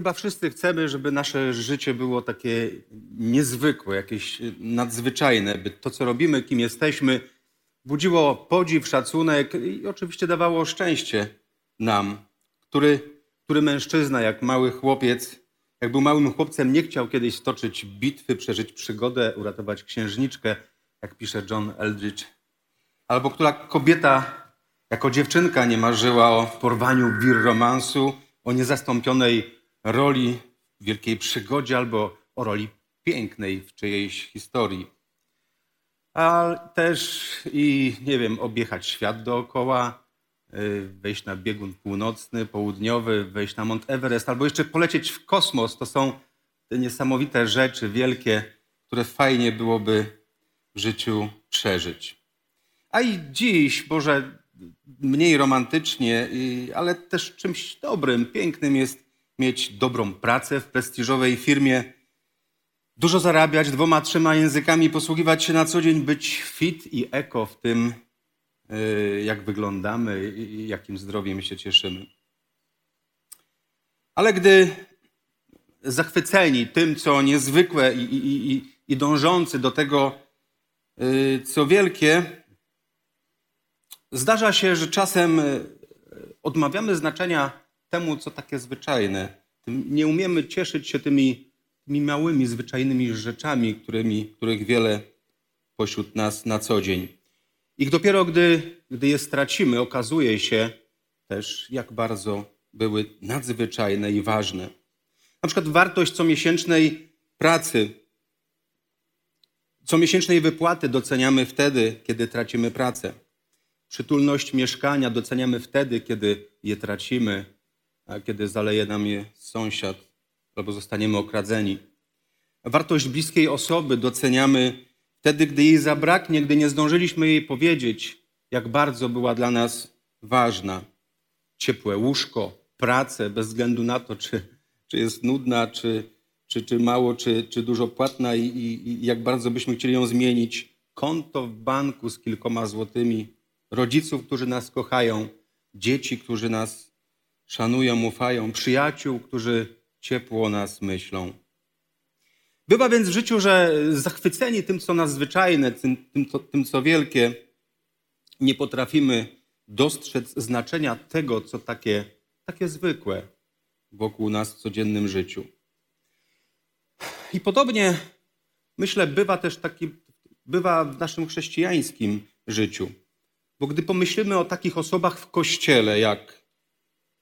Chyba wszyscy chcemy, żeby nasze życie było takie niezwykłe, jakieś nadzwyczajne, by to, co robimy, kim jesteśmy, budziło podziw, szacunek i oczywiście dawało szczęście nam, który, który mężczyzna, jak mały chłopiec, jak był małym chłopcem, nie chciał kiedyś stoczyć bitwy, przeżyć przygodę, uratować księżniczkę, jak pisze John Eldridge. Albo która kobieta jako dziewczynka nie marzyła o porwaniu wir romansu, o niezastąpionej roli w wielkiej przygodzie albo o roli pięknej w czyjejś historii. A też i, nie wiem, objechać świat dookoła, y, wejść na biegun północny, południowy, wejść na Mount Everest, albo jeszcze polecieć w kosmos. To są te niesamowite rzeczy, wielkie, które fajnie byłoby w życiu przeżyć. A i dziś, może mniej romantycznie, ale też czymś dobrym, pięknym jest mieć dobrą pracę w prestiżowej firmie, dużo zarabiać dwoma, trzema językami, posługiwać się na co dzień, być fit i eko w tym, y, jak wyglądamy i jakim zdrowiem się cieszymy. Ale gdy zachwyceni tym, co niezwykłe i, i, i, i dążący do tego, y, co wielkie, zdarza się, że czasem y, odmawiamy znaczenia temu, co takie zwyczajne. Nie umiemy cieszyć się tymi, tymi małymi, zwyczajnymi rzeczami, którymi, których wiele pośród nas na co dzień. I dopiero gdy, gdy je stracimy, okazuje się też, jak bardzo były nadzwyczajne i ważne. Na przykład wartość comiesięcznej pracy, comiesięcznej wypłaty doceniamy wtedy, kiedy tracimy pracę. Przytulność mieszkania doceniamy wtedy, kiedy je tracimy kiedy zaleje nam je sąsiad albo zostaniemy okradzeni. Wartość bliskiej osoby doceniamy wtedy, gdy jej zabraknie, gdy nie zdążyliśmy jej powiedzieć, jak bardzo była dla nas ważna. Ciepłe łóżko, pracę, bez względu na to, czy, czy jest nudna, czy, czy, czy mało, czy, czy dużo płatna i, i, i jak bardzo byśmy chcieli ją zmienić. Konto w banku z kilkoma złotymi, rodziców, którzy nas kochają, dzieci, którzy nas szanują, ufają, przyjaciół, którzy ciepło o nas myślą. Bywa więc w życiu, że zachwyceni tym, co nadzwyczajne, tym, tym, tym, co wielkie, nie potrafimy dostrzec znaczenia tego, co takie, takie zwykłe wokół nas w codziennym życiu. I podobnie, myślę, bywa też taki, bywa w naszym chrześcijańskim życiu. Bo gdy pomyślimy o takich osobach w kościele, jak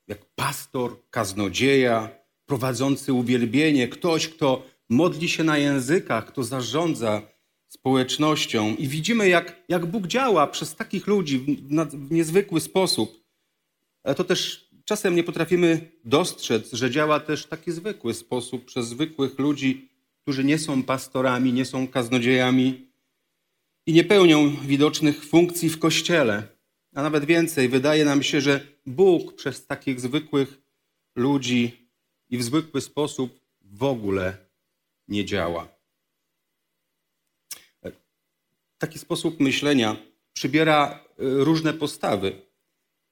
jak pastor, kaznodzieja, prowadzący uwielbienie, ktoś, kto modli się na językach, kto zarządza społecznością. I widzimy, jak, jak Bóg działa przez takich ludzi w, w niezwykły sposób. Ale to też czasem nie potrafimy dostrzec, że działa też w taki zwykły sposób przez zwykłych ludzi, którzy nie są pastorami, nie są kaznodziejami i nie pełnią widocznych funkcji w kościele. A nawet więcej, wydaje nam się, że Bóg przez takich zwykłych ludzi i w zwykły sposób w ogóle nie działa. Taki sposób myślenia przybiera e, różne postawy,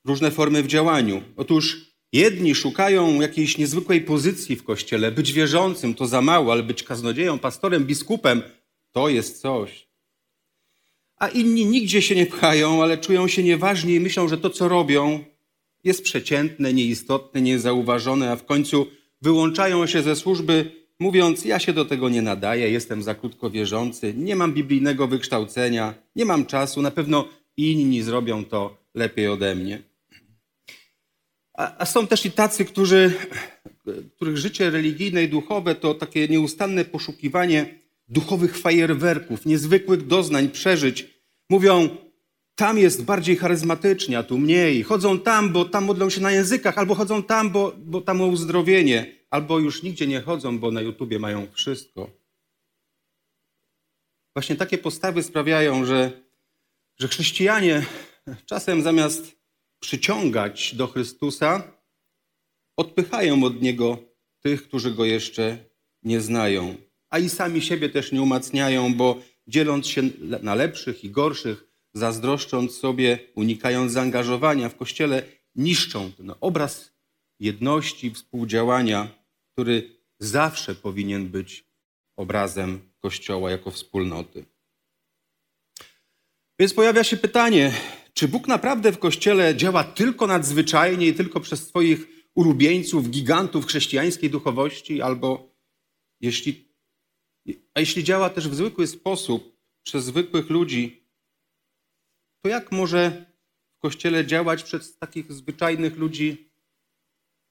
różne formy w działaniu. Otóż jedni szukają jakiejś niezwykłej pozycji w kościele. Być wierzącym to za mało, ale być kaznodzieją, pastorem, biskupem to jest coś a inni nigdzie się nie pchają, ale czują się nieważni i myślą, że to, co robią, jest przeciętne, nieistotne, niezauważone, a w końcu wyłączają się ze służby, mówiąc: Ja się do tego nie nadaję, jestem za krótko wierzący, nie mam biblijnego wykształcenia, nie mam czasu, na pewno inni zrobią to lepiej ode mnie. A, a są też i tacy, którzy, których życie religijne i duchowe to takie nieustanne poszukiwanie duchowych fajerwerków, niezwykłych doznań, przeżyć. Mówią, tam jest bardziej charyzmatycznie, a tu mniej. Chodzą tam, bo tam modlą się na językach, albo chodzą tam, bo, bo tam o uzdrowienie, albo już nigdzie nie chodzą, bo na YouTubie mają wszystko. Właśnie takie postawy sprawiają, że, że chrześcijanie czasem zamiast przyciągać do Chrystusa, odpychają od Niego tych, którzy Go jeszcze nie znają. A i sami siebie też nie umacniają, bo dzieląc się na lepszych i gorszych, zazdroszcząc sobie, unikając zaangażowania w Kościele, niszczą ten obraz jedności, współdziałania, który zawsze powinien być obrazem Kościoła jako wspólnoty. Więc pojawia się pytanie, czy Bóg naprawdę w Kościele działa tylko nadzwyczajnie i tylko przez swoich ulubieńców, gigantów chrześcijańskiej duchowości, albo jeśli, a jeśli działa też w zwykły sposób przez zwykłych ludzi, to jak może w Kościele działać przez takich zwyczajnych ludzi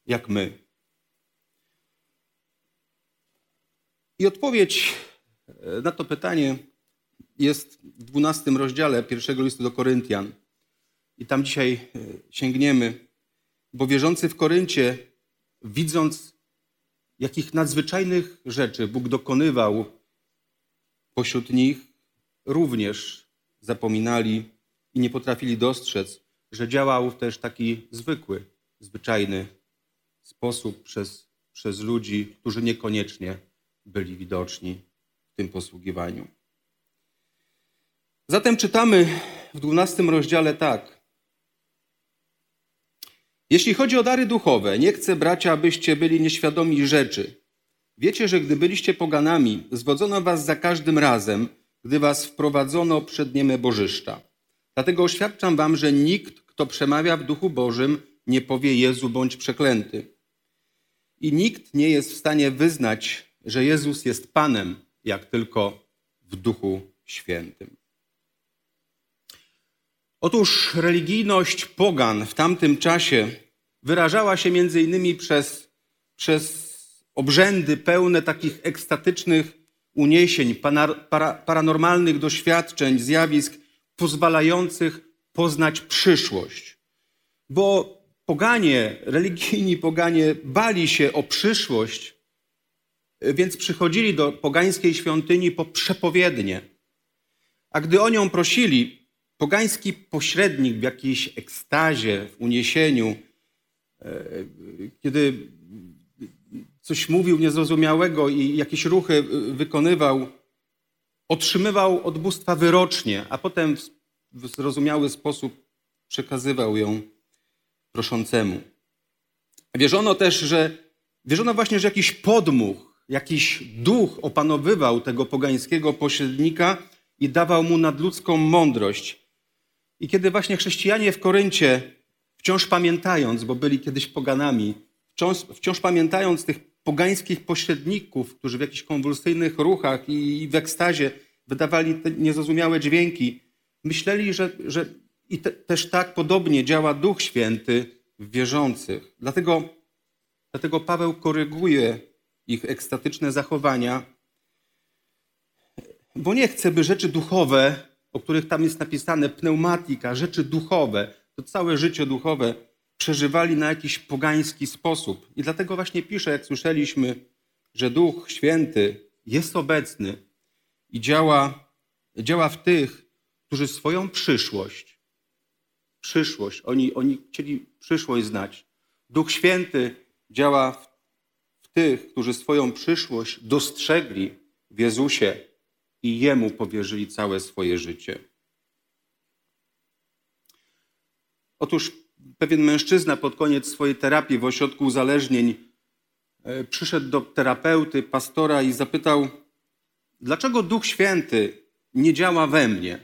jak my? I odpowiedź e, na to pytanie jest w 12 rozdziale pierwszego listu do Koryntian. I tam dzisiaj e, sięgniemy, bo wierzący w Koryncie, widząc jakich nadzwyczajnych rzeczy Bóg dokonywał pośród nich, również zapominali i nie potrafili dostrzec, że działał też taki zwykły, zwyczajny sposób przez, przez ludzi, którzy niekoniecznie byli widoczni w tym posługiwaniu. Zatem czytamy w 12 rozdziale tak. Jeśli chodzi o dary duchowe, nie chcę, bracia, abyście byli nieświadomi rzeczy. Wiecie, że gdy byliście poganami, zwodzono was za każdym razem, gdy was wprowadzono przed nieme bożyszcza. Dlatego oświadczam wam, że nikt, kto przemawia w duchu Bożym, nie powie Jezu bądź przeklęty. I nikt nie jest w stanie wyznać, że Jezus jest Panem, jak tylko w duchu świętym. Otóż religijność pogan w tamtym czasie wyrażała się między innymi przez, przez obrzędy pełne takich ekstatycznych uniesień, paranormalnych doświadczeń, zjawisk pozwalających poznać przyszłość. Bo poganie, religijni poganie bali się o przyszłość, więc przychodzili do pogańskiej świątyni po przepowiednie. A gdy o nią prosili, pogański pośrednik w jakiejś ekstazie, w uniesieniu, e, kiedy coś mówił niezrozumiałego i jakieś ruchy wykonywał, otrzymywał od bóstwa wyrocznie, a potem w zrozumiały sposób przekazywał ją proszącemu. Wierzono też, że wierzono właśnie, że jakiś podmuch, jakiś duch opanowywał tego pogańskiego pośrednika i dawał mu nadludzką mądrość. I kiedy właśnie chrześcijanie w Koryncie, wciąż pamiętając, bo byli kiedyś poganami, wciąż, wciąż pamiętając tych pogańskich pośredników, którzy w jakichś konwulsyjnych ruchach i w ekstazie wydawali te niezrozumiałe dźwięki, myśleli, że, że i te, też tak podobnie działa Duch Święty w wierzących. Dlatego, dlatego Paweł koryguje ich ekstatyczne zachowania, bo nie chce, by rzeczy duchowe, o których tam jest napisane, pneumatika, rzeczy duchowe, to całe życie duchowe przeżywali na jakiś pogański sposób. I dlatego właśnie pisze, jak słyszeliśmy, że Duch Święty jest obecny i działa, działa w tych, którzy swoją przyszłość, przyszłość, oni, oni chcieli przyszłość znać. Duch Święty działa w, w tych, którzy swoją przyszłość dostrzegli w Jezusie i Jemu powierzyli całe swoje życie. Otóż pewien mężczyzna pod koniec swojej terapii w ośrodku uzależnień e, przyszedł do terapeuty, pastora i zapytał, dlaczego Duch Święty nie działa we mnie?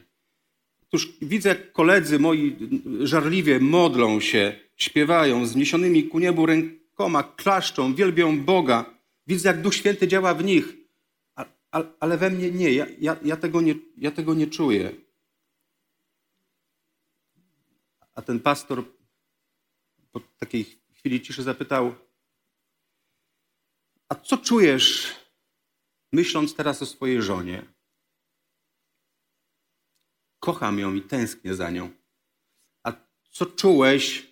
Otóż widzę, jak koledzy moi żarliwie modlą się, śpiewają, zniesionymi ku niebu rękoma, klaszczą, wielbią Boga. Widzę, jak Duch Święty działa w nich, ale we mnie nie. Ja, ja, ja, tego nie, ja tego nie czuję. A ten pastor po takiej chwili ciszy zapytał: A co czujesz, myśląc teraz o swojej żonie? kocham ją i tęsknię za nią. A co czułeś,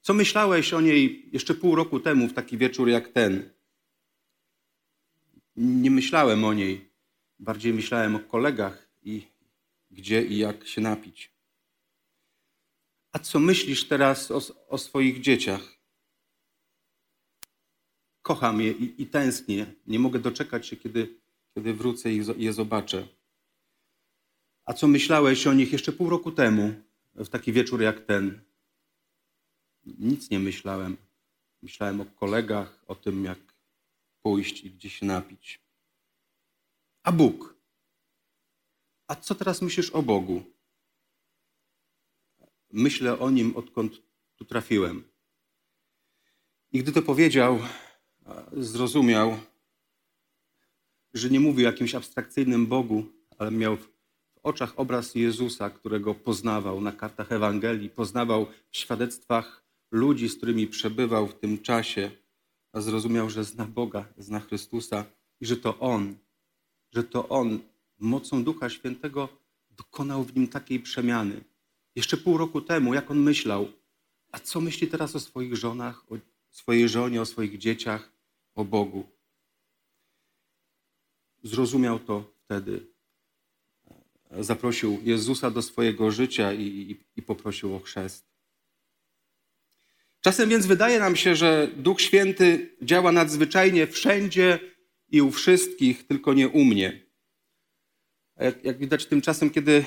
co myślałeś o niej jeszcze pół roku temu, w taki wieczór jak ten? Nie myślałem o niej, bardziej myślałem o kolegach i gdzie i jak się napić. A co myślisz teraz o, o swoich dzieciach? Kocham je i, i tęsknię. Nie mogę doczekać się, kiedy, kiedy wrócę i je zobaczę. A co myślałeś o nich jeszcze pół roku temu, w taki wieczór jak ten? Nic nie myślałem. Myślałem o kolegach, o tym, jak pójść i gdzie się napić. A Bóg? A co teraz myślisz o Bogu? Myślę o nim, odkąd tu trafiłem. I gdy to powiedział, zrozumiał, że nie mówi o jakimś abstrakcyjnym Bogu, ale miał w oczach obraz Jezusa, którego poznawał na kartach Ewangelii, poznawał w świadectwach ludzi, z którymi przebywał w tym czasie, a zrozumiał, że zna Boga, zna Chrystusa i że to On, że to On mocą Ducha Świętego dokonał w nim takiej przemiany. Jeszcze pół roku temu, jak on myślał, a co myśli teraz o swoich żonach, o swojej żonie, o swoich dzieciach, o Bogu? Zrozumiał to wtedy. Zaprosił Jezusa do swojego życia i, i, i poprosił o chrzest. Czasem więc wydaje nam się, że Duch Święty działa nadzwyczajnie wszędzie i u wszystkich, tylko nie u mnie. Jak, jak widać tymczasem, kiedy,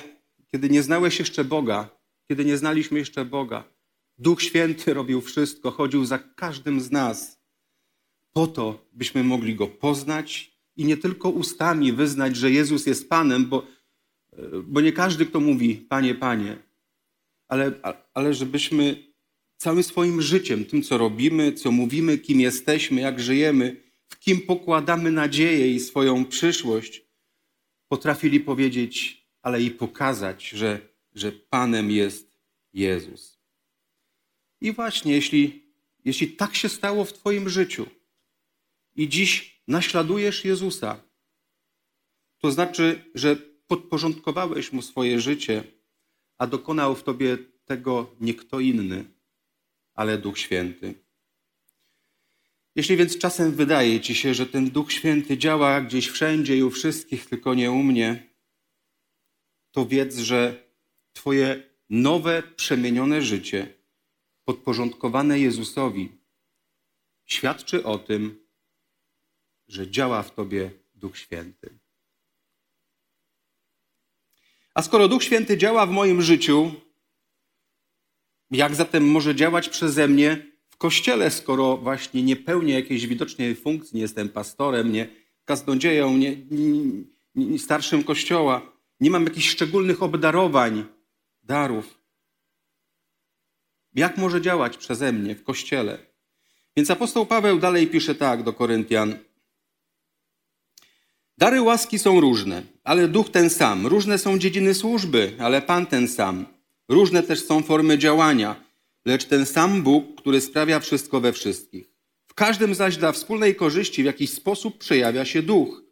kiedy nie znałeś jeszcze Boga, kiedy nie znaliśmy jeszcze Boga, Duch Święty robił wszystko, chodził za każdym z nas, po to, byśmy mogli Go poznać i nie tylko ustami wyznać, że Jezus jest Panem, bo, bo nie każdy, kto mówi Panie, Panie, ale, ale żebyśmy całym swoim życiem, tym, co robimy, co mówimy, kim jesteśmy, jak żyjemy, w kim pokładamy nadzieję i swoją przyszłość, potrafili powiedzieć, ale i pokazać, że, że Panem jest Jezus. I właśnie, jeśli, jeśli tak się stało w Twoim życiu i dziś naśladujesz Jezusa, to znaczy, że podporządkowałeś Mu swoje życie, a dokonał w Tobie tego nie kto inny, ale Duch Święty. Jeśli więc czasem wydaje ci się, że ten Duch Święty działa gdzieś wszędzie i u wszystkich, tylko nie u mnie, to wiedz, że Twoje nowe, przemienione życie, podporządkowane Jezusowi, świadczy o tym, że działa w Tobie Duch Święty. A skoro Duch Święty działa w moim życiu, jak zatem może działać przeze mnie w kościele, skoro właśnie nie pełnię jakiejś widocznej funkcji, nie jestem pastorem, nie kaznodzieją, nie, nie, nie starszym kościoła, nie mam jakichś szczególnych obdarowań, darów. Jak może działać przeze mnie w kościele? Więc apostoł Paweł dalej pisze tak do Koryntian. Dary łaski są różne, ale duch ten sam. Różne są dziedziny służby, ale Pan ten sam. Różne też są formy działania, lecz ten sam Bóg, który sprawia wszystko we wszystkich. W każdym zaś dla wspólnej korzyści w jakiś sposób przejawia się duch.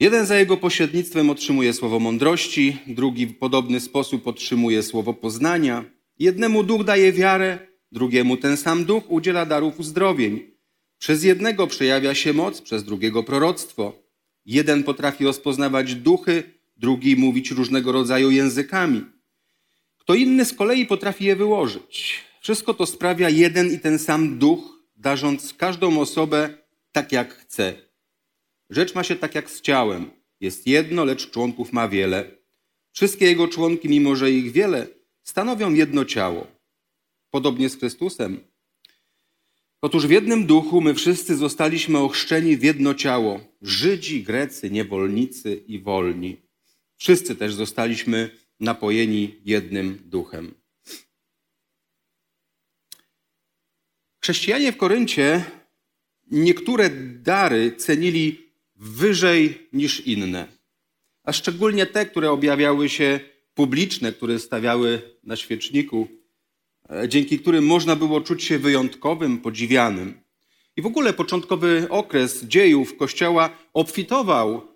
Jeden za jego pośrednictwem otrzymuje słowo mądrości, drugi w podobny sposób otrzymuje słowo poznania. Jednemu duch daje wiarę, drugiemu ten sam duch udziela darów uzdrowień. Przez jednego przejawia się moc, przez drugiego proroctwo. Jeden potrafi rozpoznawać duchy, drugi mówić różnego rodzaju językami kto inny z kolei potrafi je wyłożyć. Wszystko to sprawia jeden i ten sam duch, darząc każdą osobę tak jak chce. Rzecz ma się tak jak z ciałem. Jest jedno, lecz członków ma wiele. Wszystkie jego członki, mimo że ich wiele, stanowią jedno ciało. Podobnie z Chrystusem. Otóż w jednym duchu my wszyscy zostaliśmy ochrzczeni w jedno ciało. Żydzi, Grecy, niewolnicy i wolni. Wszyscy też zostaliśmy napojeni jednym duchem. Chrześcijanie w Koryncie niektóre dary cenili wyżej niż inne, a szczególnie te, które objawiały się publiczne, które stawiały na świeczniku, e, dzięki którym można było czuć się wyjątkowym, podziwianym. I w ogóle początkowy okres dziejów Kościoła obfitował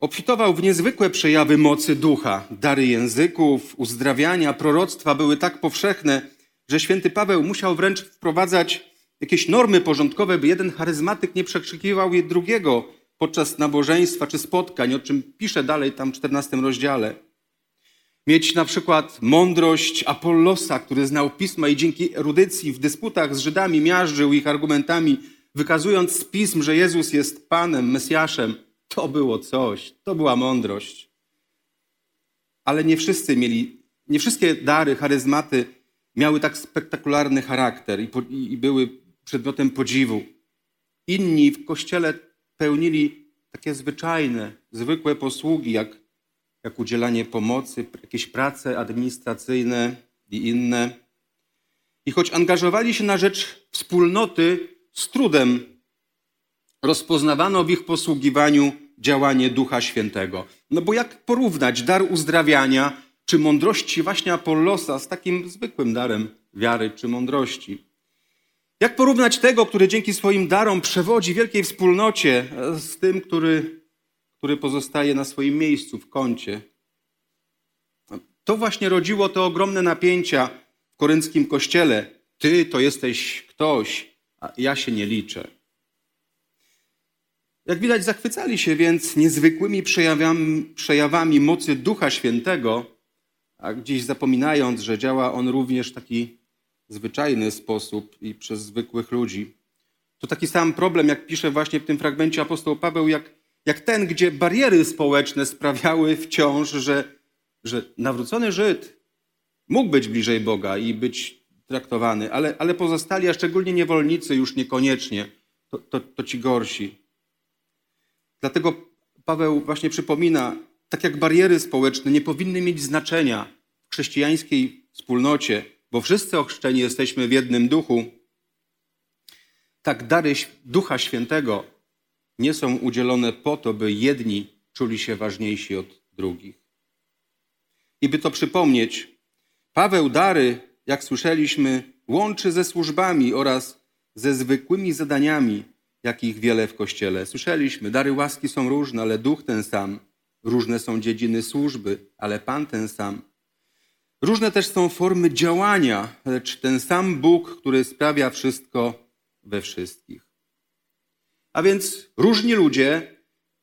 Obfitował w niezwykłe przejawy mocy ducha. Dary języków, uzdrawiania, proroctwa były tak powszechne, że święty Paweł musiał wręcz wprowadzać jakieś normy porządkowe, by jeden charyzmatyk nie przekrzykiwał je drugiego podczas nabożeństwa czy spotkań, o czym pisze dalej tam w 14 rozdziale. Mieć na przykład mądrość Apollosa, który znał pisma i dzięki erudycji w dysputach z Żydami miażdżył ich argumentami, wykazując z pism, że Jezus jest Panem, Mesjaszem. To było coś, to była mądrość. Ale nie wszyscy mieli, nie wszystkie dary, charyzmaty miały tak spektakularny charakter i, i, i były przedmiotem podziwu. Inni w kościele pełnili takie zwyczajne, zwykłe posługi, jak, jak udzielanie pomocy, jakieś prace administracyjne i inne. I choć angażowali się na rzecz wspólnoty, z trudem rozpoznawano w ich posługiwaniu działanie Ducha Świętego. No bo jak porównać dar uzdrawiania czy mądrości właśnie Apollosa z takim zwykłym darem wiary czy mądrości? Jak porównać tego, który dzięki swoim darom przewodzi wielkiej wspólnocie, z tym, który, który pozostaje na swoim miejscu w kącie? To właśnie rodziło te ogromne napięcia w korynckim kościele. Ty to jesteś ktoś, a ja się nie liczę. Jak widać, zachwycali się więc niezwykłymi przejawami, mocy Ducha Świętego, a gdzieś zapominając, że działa on również w taki zwyczajny sposób i przez zwykłych ludzi. To taki sam problem, jak pisze właśnie w tym fragmencie apostoł Paweł, jak, jak ten, gdzie bariery społeczne sprawiały wciąż, że, że nawrócony Żyd mógł być bliżej Boga i być traktowany, ale, ale pozostali, a szczególnie niewolnicy, już niekoniecznie, to, to, to ci gorsi. Dlatego Paweł właśnie przypomina, tak jak bariery społeczne nie powinny mieć znaczenia w chrześcijańskiej wspólnocie, bo wszyscy ochrzczeni jesteśmy w jednym duchu, tak dary Ducha Świętego nie są udzielone po to, by jedni czuli się ważniejsi od drugich. I by to przypomnieć, Paweł dary, jak słyszeliśmy, łączy ze służbami oraz ze zwykłymi zadaniami, jakich wiele w Kościele. Słyszeliśmy, dary łaski są różne, ale duch ten sam. Różne są dziedziny służby, ale Pan ten sam. Różne też są formy działania, lecz ten sam Bóg, który sprawia wszystko we wszystkich. A więc różni ludzie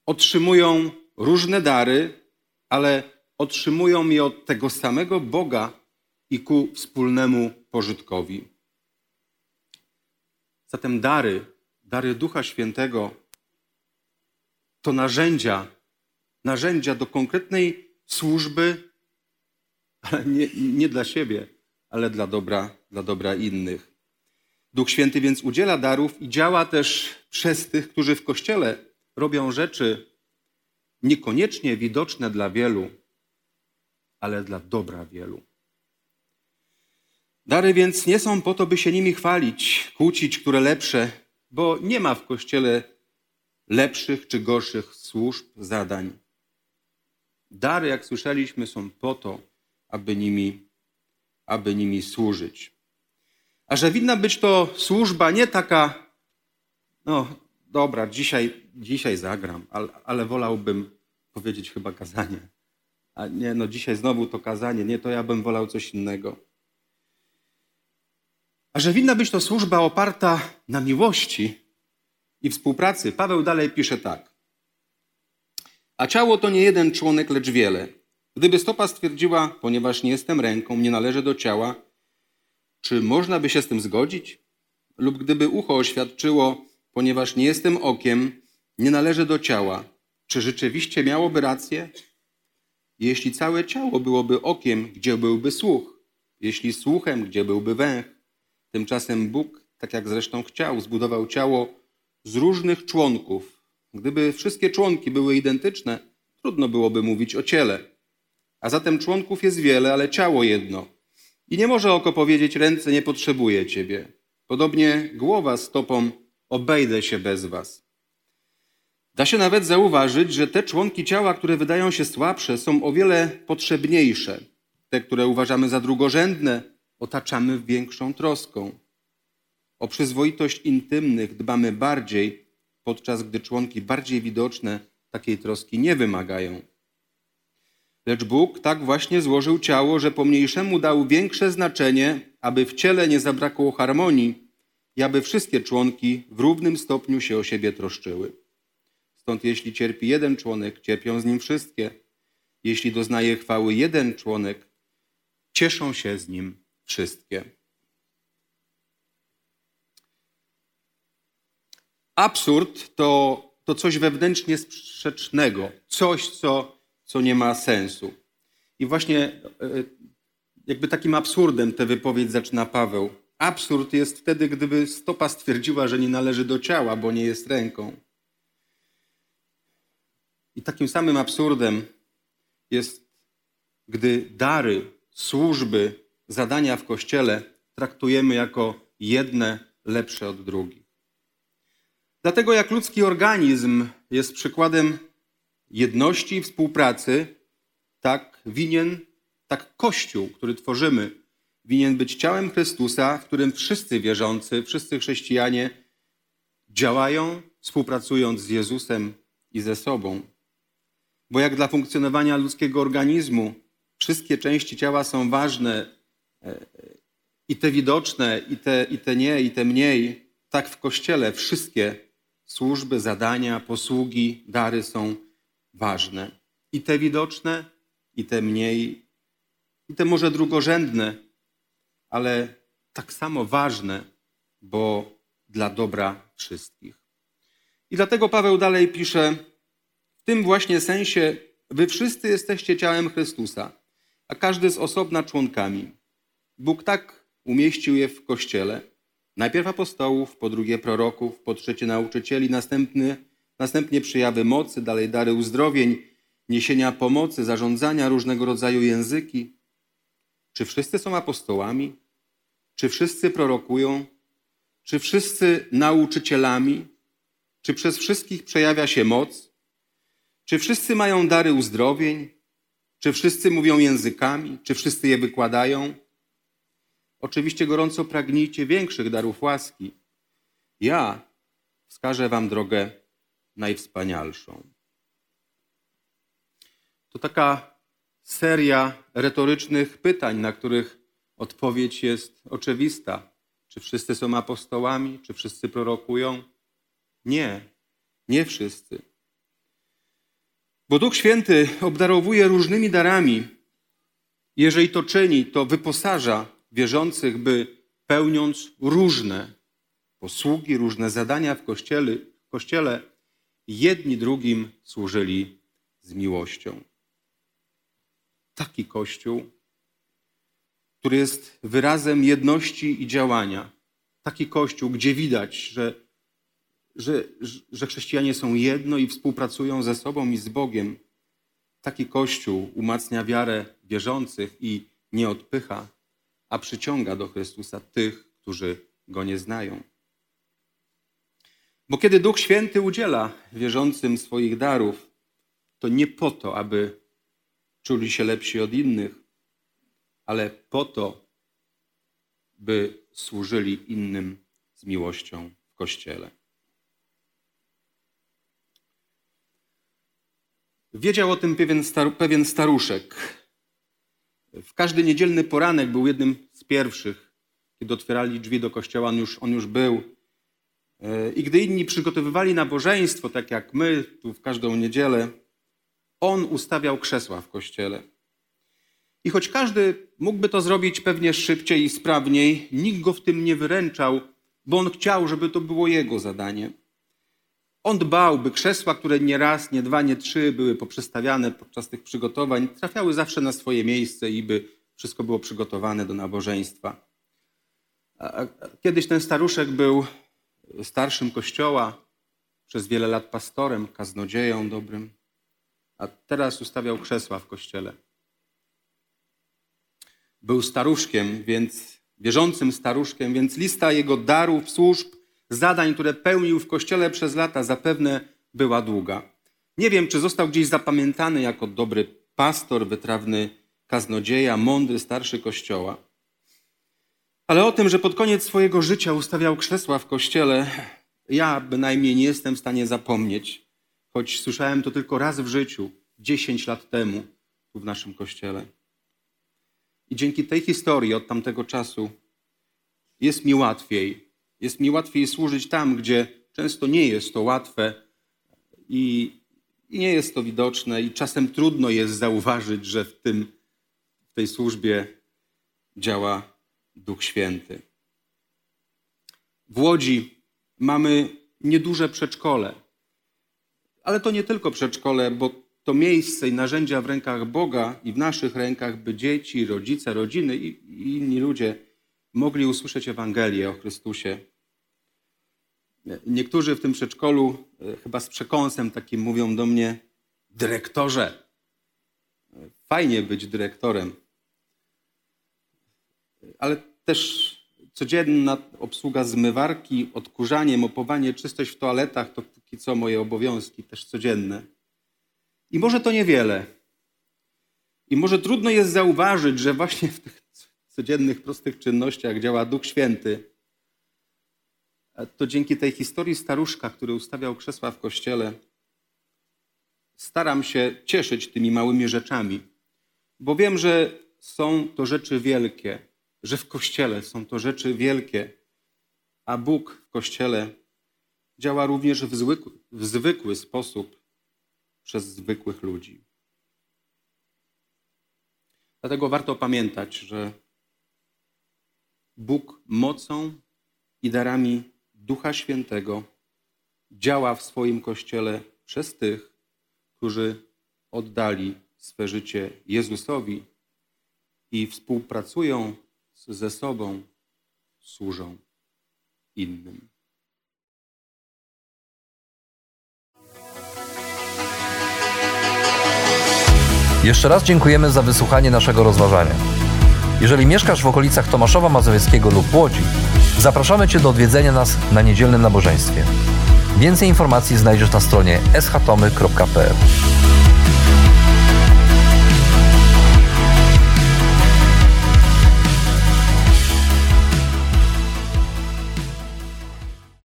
otrzymują różne dary, ale otrzymują je od tego samego Boga i ku wspólnemu pożytkowi. Zatem dary dary Ducha Świętego to narzędzia, narzędzia do konkretnej służby, ale nie, nie dla siebie, ale dla dobra, dla dobra innych. Duch Święty więc udziela darów i działa też przez tych, którzy w Kościele robią rzeczy niekoniecznie widoczne dla wielu, ale dla dobra wielu. Dary więc nie są po to, by się nimi chwalić, kłócić, które lepsze, bo nie ma w Kościele lepszych czy gorszych służb, zadań. Dary, jak słyszeliśmy, są po to, aby nimi, aby nimi służyć. A że winna być to służba nie taka, no dobra, dzisiaj, dzisiaj zagram, ale, ale wolałbym powiedzieć chyba kazanie. A nie, no dzisiaj znowu to kazanie, nie, to ja bym wolał coś innego. A że winna być to służba oparta na miłości i współpracy, Paweł dalej pisze tak. A ciało to nie jeden członek, lecz wiele. Gdyby stopa stwierdziła, ponieważ nie jestem ręką, nie należę do ciała, czy można by się z tym zgodzić? Lub gdyby ucho oświadczyło, ponieważ nie jestem okiem, nie należę do ciała, czy rzeczywiście miałoby rację? Jeśli całe ciało byłoby okiem, gdzie byłby słuch? Jeśli słuchem, gdzie byłby węch? Tymczasem Bóg, tak jak zresztą chciał, zbudował ciało z różnych członków. Gdyby wszystkie członki były identyczne, trudno byłoby mówić o ciele. A zatem członków jest wiele, ale ciało jedno. I nie może oko powiedzieć, ręce nie potrzebuje ciebie. Podobnie głowa stopą obejdę się bez was. Da się nawet zauważyć, że te członki ciała, które wydają się słabsze, są o wiele potrzebniejsze. Te, które uważamy za drugorzędne, otaczamy większą troską. O przyzwoitość intymnych dbamy bardziej, podczas gdy członki bardziej widoczne takiej troski nie wymagają. Lecz Bóg tak właśnie złożył ciało, że pomniejszemu dał większe znaczenie, aby w ciele nie zabrakło harmonii i aby wszystkie członki w równym stopniu się o siebie troszczyły. Stąd jeśli cierpi jeden członek, cierpią z nim wszystkie. Jeśli doznaje chwały jeden członek, cieszą się z nim wszystkie. Absurd to, to coś wewnętrznie sprzecznego, coś, co, co nie ma sensu. I właśnie e, jakby takim absurdem tę wypowiedź zaczyna Paweł. Absurd jest wtedy, gdyby stopa stwierdziła, że nie należy do ciała, bo nie jest ręką. I takim samym absurdem jest, gdy dary, służby, zadania w kościele traktujemy jako jedne lepsze od drugich. Dlatego jak ludzki organizm jest przykładem jedności i współpracy, tak winien, tak Kościół, który tworzymy, winien być ciałem Chrystusa, w którym wszyscy wierzący, wszyscy chrześcijanie działają, współpracując z Jezusem i ze sobą. Bo jak dla funkcjonowania ludzkiego organizmu wszystkie części ciała są ważne, i te widoczne, i te, i te nie, i te mniej, tak w Kościele wszystkie służby, zadania, posługi, dary są ważne. I te widoczne, i te mniej, i te może drugorzędne, ale tak samo ważne, bo dla dobra wszystkich. I dlatego Paweł dalej pisze, w tym właśnie sensie wy wszyscy jesteście ciałem Chrystusa, a każdy z osobna członkami. Bóg tak umieścił je w Kościele, najpierw apostołów, po drugie proroków, po trzecie nauczycieli, następny, następnie przyjawy mocy, dalej dary uzdrowień, niesienia pomocy, zarządzania różnego rodzaju języki. Czy wszyscy są apostołami? Czy wszyscy prorokują? Czy wszyscy nauczycielami? Czy przez wszystkich przejawia się moc? Czy wszyscy mają dary uzdrowień? Czy wszyscy mówią językami? Czy wszyscy je wykładają? Oczywiście gorąco pragnijcie większych darów łaski. Ja wskażę wam drogę najwspanialszą. To taka seria retorycznych pytań, na których odpowiedź jest oczywista. Czy wszyscy są apostołami? Czy wszyscy prorokują? Nie, nie wszyscy. Bo Duch Święty obdarowuje różnymi darami. Jeżeli to czyni, to wyposaża wierzących, by pełniąc różne posługi, różne zadania w kościele, w kościele jedni drugim służyli z miłością. Taki kościół, który jest wyrazem jedności i działania. Taki kościół, gdzie widać, że, że, że chrześcijanie są jedno i współpracują ze sobą i z Bogiem. Taki kościół umacnia wiarę wierzących i nie odpycha a przyciąga do Chrystusa tych, którzy go nie znają. Bo kiedy Duch Święty udziela wierzącym swoich darów, to nie po to, aby czuli się lepsi od innych, ale po to, by służyli innym z miłością w Kościele. Wiedział o tym pewien, pewien staruszek, w każdy niedzielny poranek był jednym pierwszych, kiedy otwierali drzwi do kościoła, on już, on już był. E, I gdy inni przygotowywali nabożeństwo, tak jak my, tu w każdą niedzielę, on ustawiał krzesła w kościele. I choć każdy mógłby to zrobić pewnie szybciej i sprawniej, nikt go w tym nie wyręczał, bo on chciał, żeby to było jego zadanie. On dbał, by krzesła, które nie raz, nie dwa, nie trzy były poprzestawiane podczas tych przygotowań, trafiały zawsze na swoje miejsce i by wszystko było przygotowane do nabożeństwa. Kiedyś ten staruszek był starszym kościoła, przez wiele lat pastorem, kaznodzieją dobrym, a teraz ustawiał krzesła w kościele. Był staruszkiem, więc wierzącym staruszkiem, więc lista jego darów, służb zadań, które pełnił w kościele przez lata, zapewne była długa. Nie wiem, czy został gdzieś zapamiętany jako dobry pastor, wytrawny kaznodzieja, mądry starszy kościoła. Ale o tym, że pod koniec swojego życia ustawiał krzesła w kościele, ja bynajmniej nie jestem w stanie zapomnieć. choć słyszałem to tylko raz w życiu, 10 lat temu, tu w naszym kościele. I dzięki tej historii od tamtego czasu jest mi łatwiej. Jest mi łatwiej służyć tam, gdzie często nie jest to łatwe i, i nie jest to widoczne, i czasem trudno jest zauważyć, że w, tym, w tej służbie działa Duch Święty. W Łodzi mamy nieduże przedszkole, ale to nie tylko przedszkole, bo to miejsce i narzędzia w rękach Boga i w naszych rękach, by dzieci, rodzice, rodziny i, i inni ludzie mogli usłyszeć Ewangelię o Chrystusie. Niektórzy w tym przedszkolu, e, chyba z przekąsem takim, mówią do mnie: Dyrektorze, fajnie być dyrektorem, ale też codzienna obsługa zmywarki, odkurzanie, mopowanie, czystość w toaletach to póki co moje obowiązki, też codzienne. I może to niewiele. I może trudno jest zauważyć, że właśnie w tych codziennych, prostych czynnościach działa Duch Święty. To dzięki tej historii staruszka, który ustawiał krzesła w kościele, staram się cieszyć tymi małymi rzeczami, bo wiem, że są to rzeczy wielkie, że w kościele są to rzeczy wielkie, a Bóg w kościele działa również w zwykły, w zwykły sposób przez zwykłych ludzi. Dlatego warto pamiętać, że Bóg mocą i darami Ducha Świętego działa w swoim kościele przez tych, którzy oddali swe życie Jezusowi i współpracują ze sobą, służą innym. Jeszcze raz dziękujemy za wysłuchanie naszego rozważania. Jeżeli mieszkasz w okolicach Tomaszowa Mazowieckiego lub Łodzi, zapraszamy Cię do odwiedzenia nas na niedzielnym nabożeństwie. Więcej informacji znajdziesz na stronie schatomy.pl.